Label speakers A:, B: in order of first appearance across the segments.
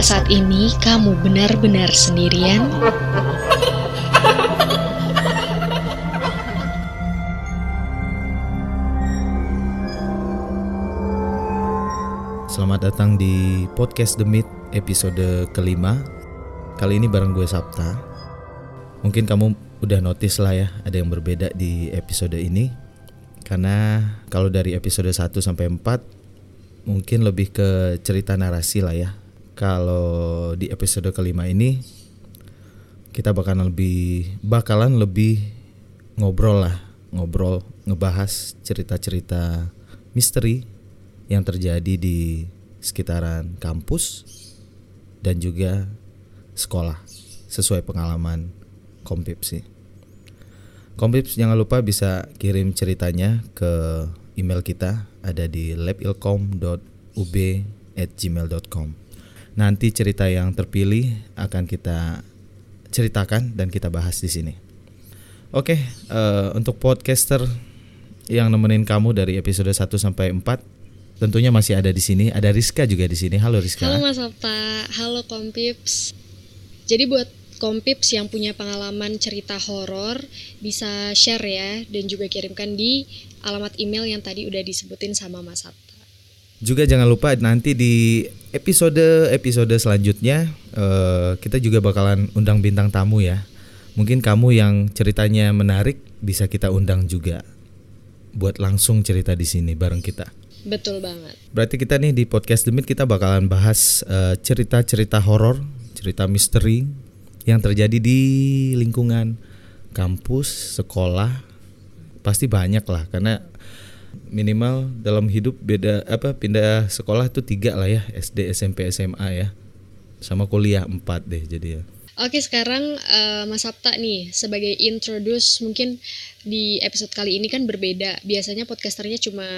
A: Apa saat ini kamu benar-benar sendirian?
B: Selamat datang di podcast The Meet episode kelima. Kali ini bareng gue Sabta. Mungkin kamu udah notice lah ya ada yang berbeda di episode ini. Karena kalau dari episode 1 sampai 4 Mungkin lebih ke cerita narasi lah ya Kalau di episode kelima ini Kita bakalan lebih bakalan lebih ngobrol lah Ngobrol ngebahas cerita-cerita misteri yang terjadi di sekitaran kampus dan juga sekolah sesuai pengalaman Kompips sih. Jangan lupa bisa kirim ceritanya ke email kita ada di labilcom.ub@gmail.com. Nanti cerita yang terpilih akan kita ceritakan dan kita bahas di sini. Oke, uh, untuk podcaster yang nemenin kamu dari episode 1 sampai 4 tentunya masih ada di sini. Ada Rizka juga di sini. Halo Rizka.
A: Halo Mas Opa, halo Kompips. Jadi buat Kompips yang punya pengalaman cerita horor bisa share ya dan juga kirimkan di alamat email yang tadi udah disebutin sama Mas Sabta.
B: Juga jangan lupa nanti di episode episode selanjutnya uh, kita juga bakalan undang bintang tamu ya. Mungkin kamu yang ceritanya menarik bisa kita undang juga buat langsung cerita di sini bareng kita.
A: Betul banget.
B: Berarti kita nih di podcast Demit kita bakalan bahas uh, cerita-cerita horor, cerita misteri yang terjadi di lingkungan kampus, sekolah. Pasti banyak lah karena minimal dalam hidup beda apa pindah sekolah itu tiga lah ya SD SMP SMA ya sama kuliah empat deh jadi ya
A: Oke sekarang uh, Mas Sabta nih sebagai introduce mungkin di episode kali ini kan berbeda. Biasanya podcasternya cuma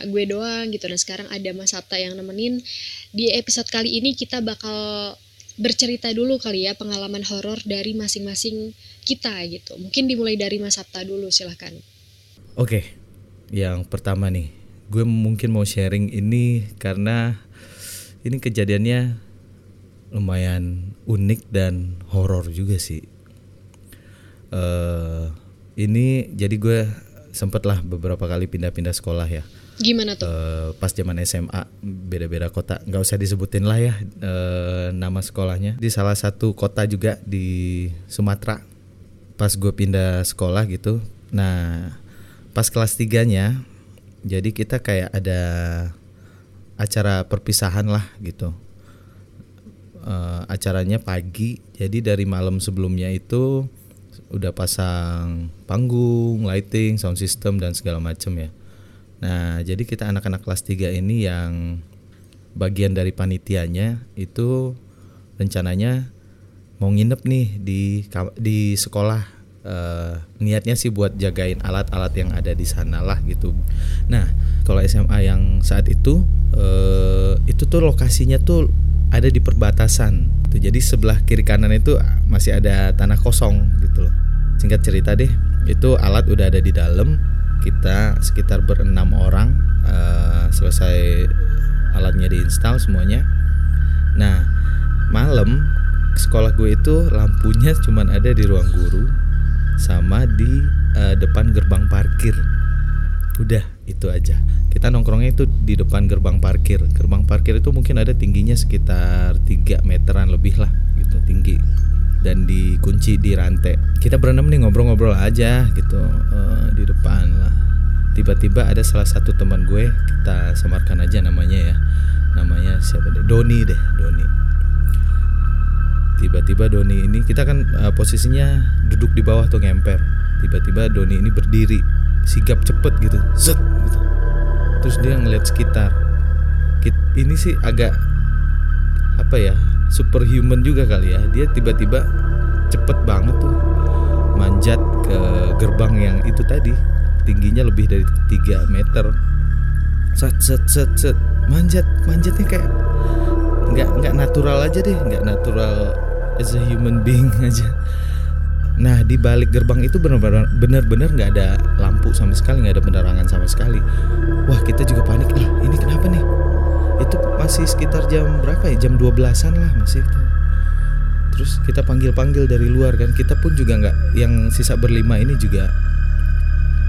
A: gue doang gitu. Nah sekarang ada Mas Sabta yang nemenin. Di episode kali ini kita bakal bercerita dulu kali ya pengalaman horor dari masing-masing kita gitu. Mungkin dimulai dari Mas Sabta dulu silahkan.
B: Oke, yang pertama nih, gue mungkin mau sharing ini karena ini kejadiannya lumayan unik dan horor juga sih. Uh, ini jadi gue sempet lah beberapa kali pindah-pindah sekolah ya.
A: Gimana tuh?
B: Uh, pas zaman SMA beda-beda kota, nggak usah disebutin lah ya uh, nama sekolahnya. Di salah satu kota juga di Sumatera. Pas gue pindah sekolah gitu, nah pas kelas tiganya, jadi kita kayak ada acara perpisahan lah gitu uh, acaranya pagi jadi dari malam sebelumnya itu udah pasang panggung, lighting, sound system dan segala macam ya. Nah, jadi kita anak-anak kelas 3 ini yang bagian dari panitianya itu rencananya mau nginep nih di di sekolah. Uh, niatnya sih buat jagain alat-alat yang ada di sana lah gitu. Nah, kalau SMA yang saat itu uh, itu tuh lokasinya tuh ada di perbatasan. Tuh, jadi sebelah kiri kanan itu masih ada tanah kosong gitu loh. Singkat cerita deh, itu alat udah ada di dalam. Kita sekitar berenam orang uh, selesai alatnya diinstal semuanya. Nah, malam sekolah gue itu lampunya cuma ada di ruang guru sama di uh, depan gerbang parkir. Udah itu aja. Kita nongkrongnya itu di depan gerbang parkir. Gerbang parkir itu mungkin ada tingginya sekitar 3 meteran lebih lah gitu tinggi. Dan dikunci di rantai kita berenam nih ngobrol-ngobrol aja gitu uh, di depan lah. Tiba-tiba ada salah satu teman gue kita samarkan aja namanya ya. Namanya siapa deh? Doni deh Doni tiba-tiba Doni ini kita kan uh, posisinya duduk di bawah tuh ngemper. Tiba-tiba Doni ini berdiri sigap cepet gitu set gitu. Terus dia ngeliat sekitar. Ini sih agak apa ya superhuman juga kali ya. Dia tiba-tiba cepet banget tuh manjat ke gerbang yang itu tadi. Tingginya lebih dari 3 meter. Set set set set. Manjat manjatnya kayak nggak nggak natural aja deh nggak natural as a human being aja Nah di balik gerbang itu benar-benar nggak ada lampu sama sekali, nggak ada penerangan sama sekali. Wah kita juga panik lah. Ini kenapa nih? itu masih sekitar jam berapa ya jam 12an lah masih itu terus kita panggil-panggil dari luar kan kita pun juga nggak yang sisa berlima ini juga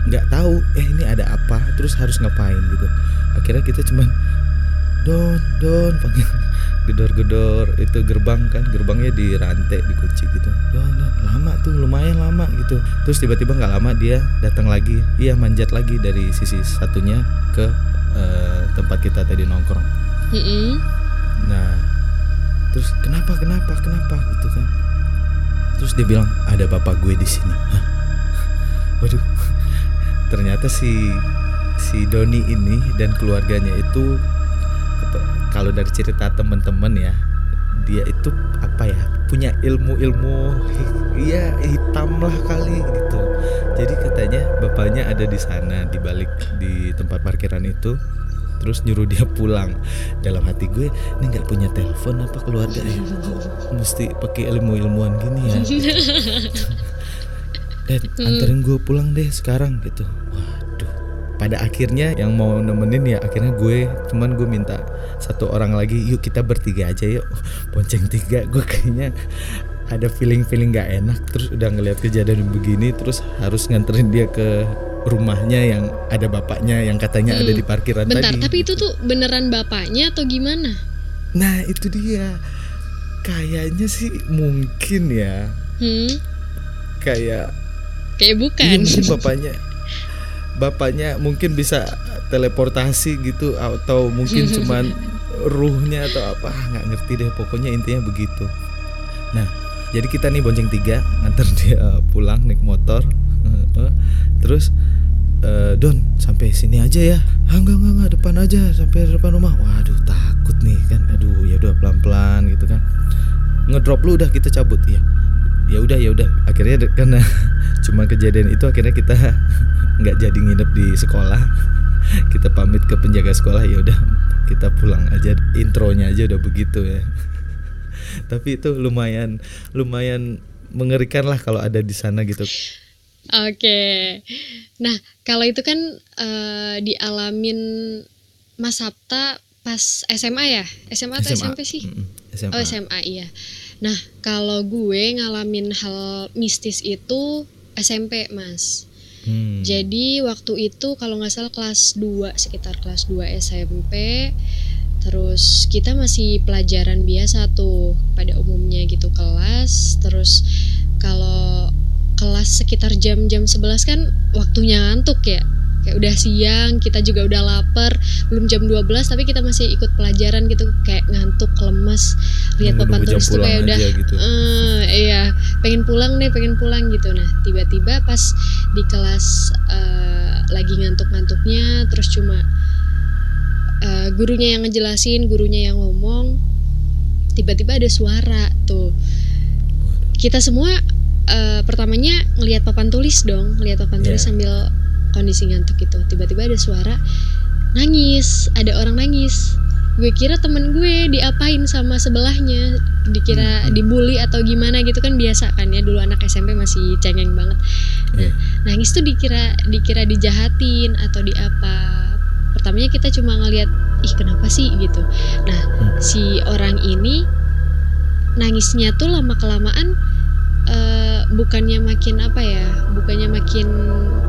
B: nggak tahu eh ini ada apa terus harus ngapain gitu akhirnya kita cuman don don panggil. Gedor-gedor itu gerbang kan gerbangnya di rantai dikunci gitu. Don, don lama tuh lumayan lama gitu. Terus tiba-tiba nggak lama dia datang lagi. Iya manjat lagi dari sisi satunya ke uh, tempat kita tadi nongkrong.
A: Mm -mm.
B: nah terus kenapa kenapa kenapa gitu kan? Terus dia bilang ada bapak gue di sini. Hah? waduh. Ternyata si si Doni ini dan keluarganya itu kalau dari cerita teman-teman ya dia itu apa ya punya ilmu-ilmu iya hitam lah kali gitu. Jadi katanya bapaknya ada di sana di balik di tempat parkiran itu terus nyuruh dia pulang. Dalam hati gue ini nggak punya telepon apa keluarga ya? Mesti pakai ilmu-ilmuan gini ya. Eh anterin gue pulang deh sekarang gitu. Waduh. Pada akhirnya yang mau nemenin ya akhirnya gue cuman gue minta satu orang lagi yuk kita bertiga aja yuk. Bonceng tiga gue kayaknya ada feeling feeling gak enak. Terus udah ngeliat kejadian begini terus harus nganterin dia ke rumahnya yang ada bapaknya yang katanya ada di parkiran
A: Bentar,
B: tadi
A: tapi itu
B: gitu.
A: tuh beneran bapaknya atau gimana?
B: nah itu dia. Kayaknya sih mungkin ya.
A: Hmm,
B: kayak
A: kayak bukan.
B: Iya mungkin bapaknya Bapaknya mungkin bisa teleportasi gitu Atau mungkin cuman ruhnya atau apa. Ah, nggak ngerti deh pokoknya intinya begitu. Nah jadi kita nih bonceng tiga nganter dia pulang naik motor. Terus eh, Don sampai sini aja ya. Ah, enggak, enggak enggak depan aja sampai depan rumah. Waduh takut nih kan. Aduh ya udah pelan-pelan gitu kan. Ngedrop lu udah kita cabut ya ya udah ya udah. Akhirnya karena cuma kejadian itu akhirnya kita nggak jadi nginep di sekolah kita pamit ke penjaga sekolah ya udah kita pulang aja intronya aja udah begitu ya tapi itu lumayan lumayan mengerikan lah kalau ada di sana gitu
A: Oke. Nah, kalau itu kan eh, dialamin Mas Sabta pas SMA ya? SMA atau
B: SMA.
A: SMP sih?
B: SMA.
A: Oh, SMA iya. Nah, kalau gue ngalamin hal mistis itu SMP, Mas.
B: Hmm.
A: Jadi waktu itu kalau nggak salah kelas 2 sekitar kelas 2 SMP terus kita masih pelajaran biasa tuh pada umumnya gitu kelas terus kalau kelas sekitar jam-jam 11 kan waktunya ngantuk ya kayak udah siang kita juga udah lapar belum jam 12 tapi kita masih ikut pelajaran gitu kayak ngantuk lemes lihat papan tulis tuh kayak udah
B: gitu.
A: "Eh, iya pengen pulang deh pengen pulang gitu nah tiba-tiba pas di kelas eh, lagi ngantuk-ngantuknya terus cuma eh, gurunya yang ngejelasin gurunya yang ngomong tiba-tiba ada suara tuh kita semua eh, pertamanya ngelihat papan tulis dong ngelihat papan tulis
B: Iya.
A: sambil kondisi ngantuk gitu tiba-tiba ada suara nangis ada orang nangis. Gue kira temen gue diapain sama sebelahnya dikira
B: Hmm.
A: dibully atau gimana gitu kan biasa kan ya. Dulu anak SMP masih cengeng banget.
B: Iya.
A: nangis tuh dikira dikira dijahatin atau di apa. Pertamanya kita cuma ngelihat ih kenapa sih? gitu. Nah
B: Hmm.
A: si orang ini nangisnya tuh lama kelamaan eh, bukannya makin apa ya bukannya makin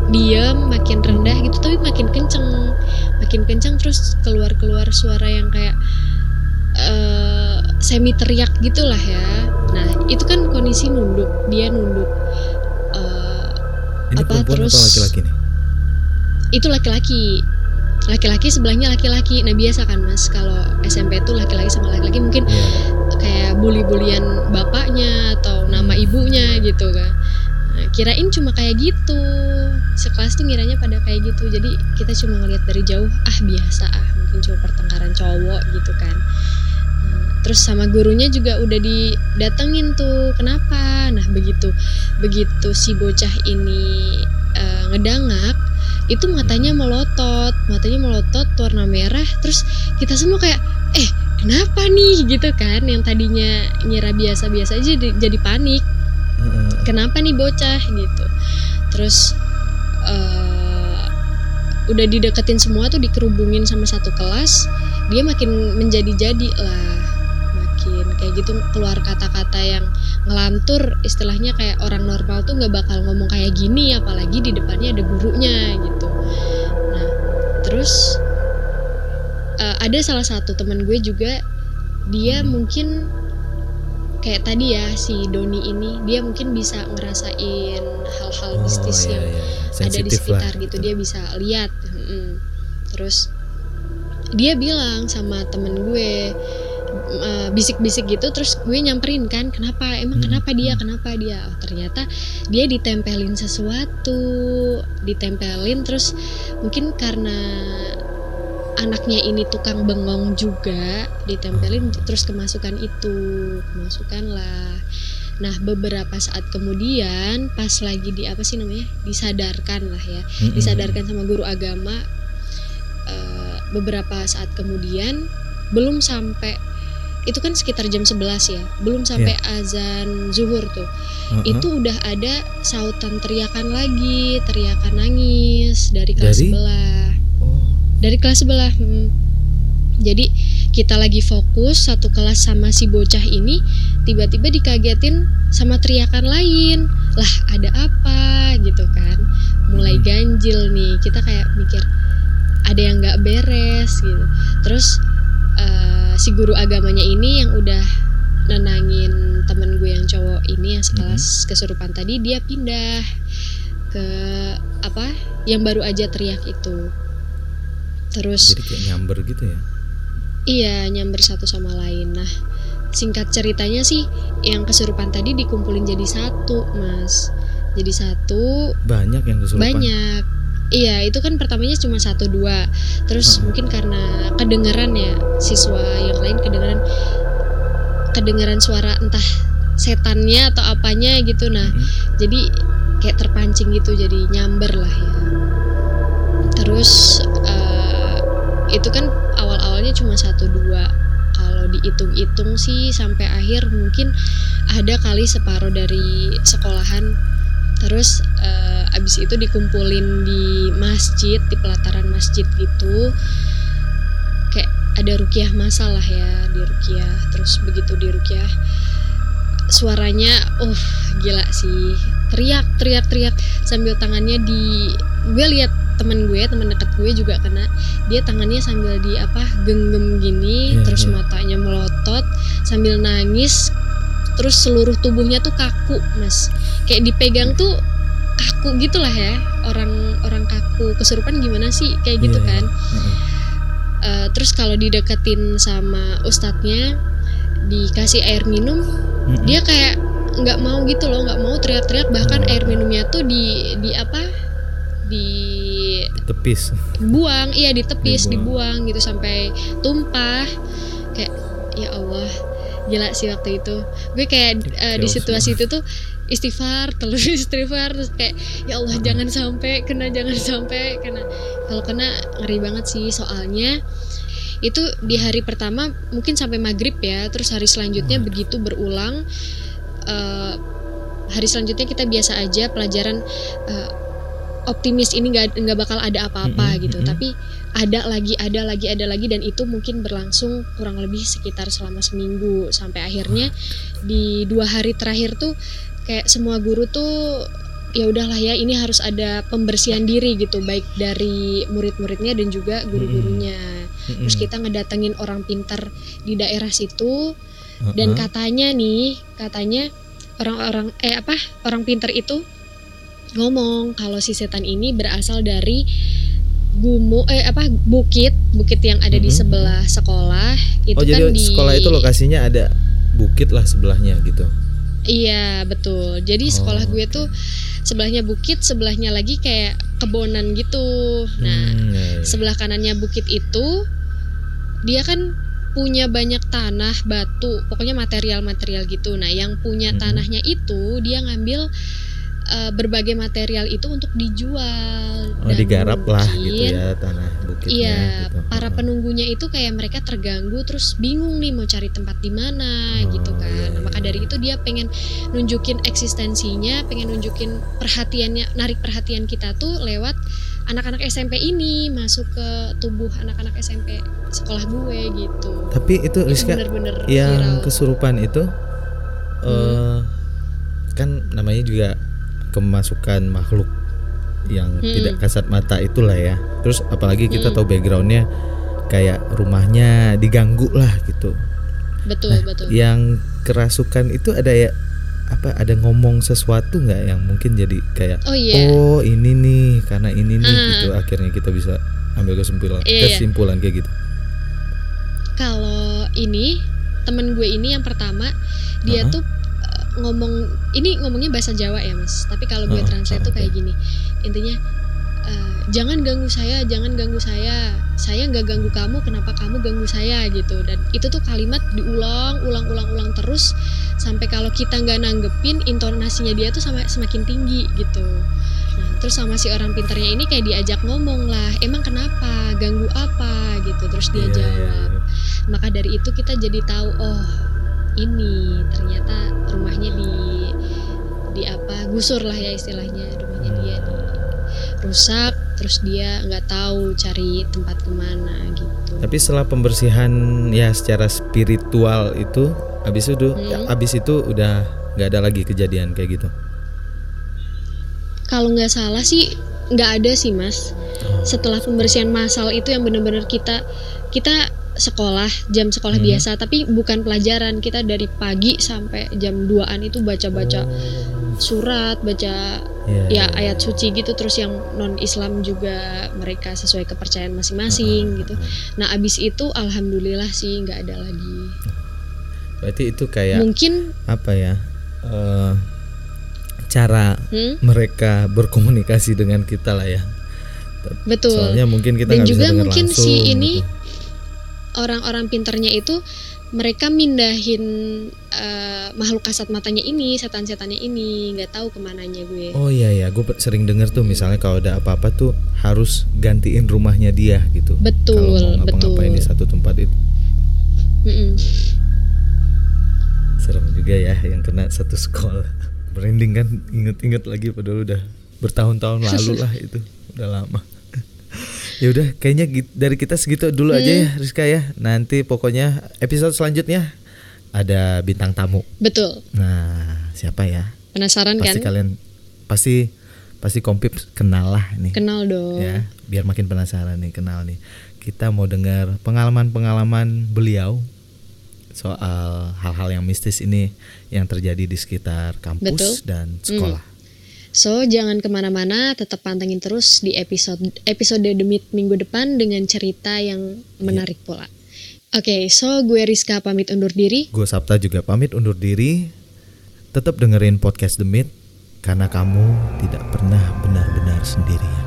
A: diem makin rendah gitu tapi makin kenceng. Makin kenceng terus keluar keluar suara yang kayak eh, semi teriak gitulah ya. Nah itu kan kondisi nunduk dia nunduk
B: ini
A: apa, terus-
B: atau laki-laki nih?
A: Itu laki-laki. Laki-laki sebelahnya laki-laki. Nah biasa kan mas kalau SMP tuh laki-laki sama laki-laki. Mungkin
B: Iya.
A: Kayak bully-bulian bapaknya atau nama ibunya gitu kan. Nah, kirain cuma kayak gitu. Sekelas tuh ngiranya pada kayak gitu. Jadi kita cuma ngeliat dari jauh ah biasa ah mungkin cuma pertengkaran cowok gitu kan. Nah, terus sama gurunya juga udah didatengin tuh kenapa? Nah begitu begitu si bocah ini eh, ngedangak itu matanya melotot matanya melotot warna merah terus kita semua kayak eh kenapa nih gitu kan yang tadinya ngira biasa-biasa aja jadi, jadi panik.
B: Heeh.
A: kenapa nih bocah gitu. Terus eh, udah dideketin semua tuh dikerubungin sama satu kelas dia makin menjadi-jadi lah. Makin kayak gitu keluar kata-kata yang ngelantur istilahnya kayak orang normal tuh nggak bakal ngomong kayak gini apalagi di depannya ada gurunya gitu. Nah terus uh, ada salah satu teman gue juga dia mungkin kayak tadi ya si Doni ini dia mungkin bisa ngerasain hal-hal
B: Oh,
A: mistis
B: iya,
A: yang
B: iya.
A: ada di
B: Sensitif lah,
A: sekitar gitu dia bisa lihat Mm-mm. terus dia bilang sama temen gue uh, bisik-bisik gitu terus gue nyamperin kan kenapa emang
B: Hmm,
A: kenapa dia
B: hmm.
A: kenapa dia oh, ternyata dia ditempelin sesuatu ditempelin terus mungkin karena anaknya ini tukang bengong juga ditempelin terus kemasukan itu kemasukan lah nah beberapa saat kemudian pas lagi di apa sih namanya disadarkan lah ya disadarkan sama guru agama eh, beberapa saat kemudian belum sampai itu kan sekitar jam 11 ya belum sampai azan zuhur tuh
B: Heeh.
A: itu udah ada sautan teriakan lagi teriakan nangis dari kelas
B: Dari?
A: sebelah. Dari kelas sebelah hmm. jadi kita lagi fokus satu kelas sama si bocah ini tiba-tiba dikagetin sama teriakan lain. Lah ada apa? Gitu kan. Mulai
B: Hmm.
A: ganjil nih. Kita kayak mikir ada yang nggak beres gitu. Terus eh, si guru agamanya ini yang udah nenangin temen gue yang cowok ini yang sekelas kesurupan tadi dia pindah ke apa yang baru aja teriak itu terus
B: Jadi kayak nyamber gitu ya.
A: Iya, nyamber satu sama lain. Nah, singkat ceritanya sih, yang kesurupan tadi dikumpulin jadi satu, Mas. Jadi satu,
B: Banyak yang kesurupan.
A: banyak. Iya, itu kan pertamanya cuma satu dua. Terus
B: Heeh.
A: mungkin karena kedengeran ya siswa yang lain kedengeran kedengeran suara entah setannya atau apanya gitu. Nah,
B: Mm-mm.
A: jadi kayak terpancing gitu, jadi nyamber lah ya. Terus itu kan awal-awalnya cuma satu dua. Kalau dihitung-hitung sih sampai akhir mungkin ada kali separuh dari sekolahan. Terus eh, abis itu dikumpulin di masjid, di pelataran masjid gitu. Kayak ada rukiah masal lah ya di rukiah. Terus begitu di rukiah suaranya uh gila sih teriak teriak teriak sambil tangannya di gue lihat teman gue teman dekat gue juga kena dia tangannya sambil di apa genggam gini
B: Iya,
A: terus
B: iya.
A: matanya melotot sambil nangis terus seluruh tubuhnya tuh kaku mas kayak dipegang tuh kaku gitulah ya orang orang kaku kesurupan gimana sih kayak gitu
B: Iya, iya.
A: kan. Eh, terus kalau dideketin sama ustadznya dikasih air minum
B: Mm-mm.
A: dia kayak nggak mau gitu loh nggak mau teriak-teriak bahkan air minumnya tuh di di apa
B: tepis.
A: dibuang iya ditepis
B: Dibuang.
A: dibuang gitu sampai tumpah kayak ya Allah gila sih waktu itu gue kayak eh, di situasi itu tuh istighfar terus istighfar terus kayak ya Allah jangan sampai kena jangan sampai kena kalau kena ngeri banget sih soalnya itu di hari pertama mungkin sampai maghrib ya terus hari selanjutnya
B: Waduh.
A: begitu berulang eh, hari selanjutnya kita biasa aja pelajaran eh, optimis ini nggak nggak bakal ada apa-apa
B: Mm-mm,
A: gitu
B: mm-mm.
A: tapi ada lagi ada lagi ada lagi dan itu mungkin berlangsung kurang lebih sekitar selama seminggu sampai akhirnya di dua hari terakhir tuh kayak semua guru tuh ya udahlah ya ini harus ada pembersihan diri gitu baik dari murid-muridnya dan juga guru-gurunya
B: Mm-mm.
A: terus kita ngedatengin orang pintar di daerah situ dan
B: Heeh.
A: katanya nih katanya orang-orang eh apa orang pintar itu ngomong kalau si setan ini berasal dari gumo eh apa bukit bukit yang ada di
B: Mhm.
A: sebelah sekolah itu
B: oh
A: kan
B: jadi
A: di
B: sekolah itu lokasinya ada bukit lah sebelahnya gitu.
A: iya betul jadi sekolah
B: Oh,
A: gue
B: oke.
A: tuh sebelahnya bukit sebelahnya lagi kayak kebonan gitu nah
B: Hmm, ya, ya.
A: sebelah kanannya bukit itu dia kan punya banyak tanah batu pokoknya material-material gitu nah yang punya
B: Mhm.
A: tanahnya itu dia ngambil eh, berbagai material itu untuk dijual
B: Oh
A: Dan
B: digarap lah gitu
A: mungkin-
B: ya tanah bukitnya
A: Iya,
B: gitu.
A: para penunggunya itu kayak mereka terganggu terus bingung nih mau cari tempat di mana
B: Oh,
A: gitu kan.
B: iya,
A: Nah, maka
B: iya.
A: dari itu dia pengen nunjukin eksistensinya, pengen nunjukin perhatiannya, narik perhatian kita tuh lewat anak-anak SMP ini masuk ke tubuh anak-anak SMP sekolah gue gitu
B: Tapi itu Rizka
A: bener-bener
B: yang
A: viral.
B: kesurupan itu eh kan namanya juga kemasukan makhluk yang
A: Hmm.
B: tidak kasat mata itulah ya. Terus apalagi kita
A: Hmm.
B: tahu backgroundnya kayak rumahnya diganggu lah gitu.
A: betul
B: Nah,
A: betul
B: yang kerasukan itu ada ya apa ada ngomong sesuatu nggak yang mungkin jadi kayak
A: oh iya
B: oh ini nih karena ini nih
A: Ah.
B: gitu akhirnya kita bisa ambil kesimpulan
A: Iya, iya.
B: kesimpulan kayak gitu.
A: kalau ini temen gue ini yang pertama dia
B: Uh-uh.
A: tuh uh, ngomong ini ngomongnya bahasa Jawa ya mas. Tapi kalau gue
B: Uh-uh,
A: translate tuh kayak gini. Intinya uh, jangan ganggu saya jangan ganggu saya. Saya nggak ganggu kamu kenapa kamu ganggu saya? gitu. Dan itu tuh kalimat diulang ulang ulang ulang terus. Sampai kalau kita nggak nanggepin intonasinya dia tuh sama semakin tinggi gitu. Nah terus sama si orang pintarnya ini kayak diajak ngomong lah emang kenapa? Ganggu apa? gitu. Terus dia
B: Iya, iya,
A: jawab.
B: iya.
A: maka dari itu kita jadi tahu oh ini ternyata apa gusur lah ya istilahnya rumahnya dia di rusak terus dia nggak tahu cari tempat ke mana gitu
B: Tapi setelah pembersihan ya secara spiritual itu habis itu
A: Hmm.
B: habis itu udah nggak ada lagi kejadian kayak gitu.
A: kalau nggak salah sih nggak ada sih mas
B: Oh.
A: setelah pembersihan massal itu yang bener-bener kita kita sekolah jam sekolah
B: Hmm.
A: biasa tapi bukan pelajaran kita dari pagi sampai jam 2an itu baca-baca
B: Oh.
A: Surat baca
B: Iya,
A: ya
B: iya.
A: ayat suci gitu terus yang non Islam juga mereka sesuai kepercayaan masing-masing gitu. Nah abis itu alhamdulillah sih nggak ada lagi.
B: Berarti itu kayak
A: Mungkin
B: apa ya? eh, cara
A: hmm,
B: mereka berkomunikasi dengan kita lah ya.
A: betul.
B: Soalnya mungkin kita
A: Dan
B: bisa
A: juga
B: dengar
A: mungkin
B: langsung.
A: si ini
B: gitu.
A: orang-orang pinternya itu mereka mindahin eh, makhluk kasat matanya ini, setan-setannya ini, nggak tahu ke mananya gue.
B: Oh iya ya, gue sering dengar tuh misalnya kalau ada apa-apa tuh harus gantiin rumahnya dia gitu.
A: Betul,
B: Kalau mau ngapa-ngapain
A: betul.
B: di satu tempat itu
A: Mm-mm.
B: serem juga ya yang kena satu sekolah. Merinding kan inget-inget lagi padahal udah bertahun-tahun lalu lah itu udah lama. Ya udah kayaknya dari kita segitu dulu aja
A: Hmm.
B: ya Rizka ya. Nanti pokoknya episode selanjutnya ada bintang tamu.
A: Betul.
B: Nah siapa ya?
A: Penasaran
B: Pasti
A: kan?
B: kalian pasti pasti kompip kenal lah nih.
A: Kenal dong.
B: ya biar makin penasaran nih kenal nih kita mau dengar pengalaman-pengalaman beliau soal hal-hal yang mistis ini yang terjadi di sekitar kampus
A: Betul.
B: dan sekolah
A: So jangan ke mana-mana, tetap pantengin terus di episode episode Demit minggu depan dengan cerita yang menarik pula. Oke, so gue Rizka pamit undur diri.
B: gue Sabta juga pamit undur diri tetap dengerin podcast Meet karena kamu tidak pernah benar-benar sendirian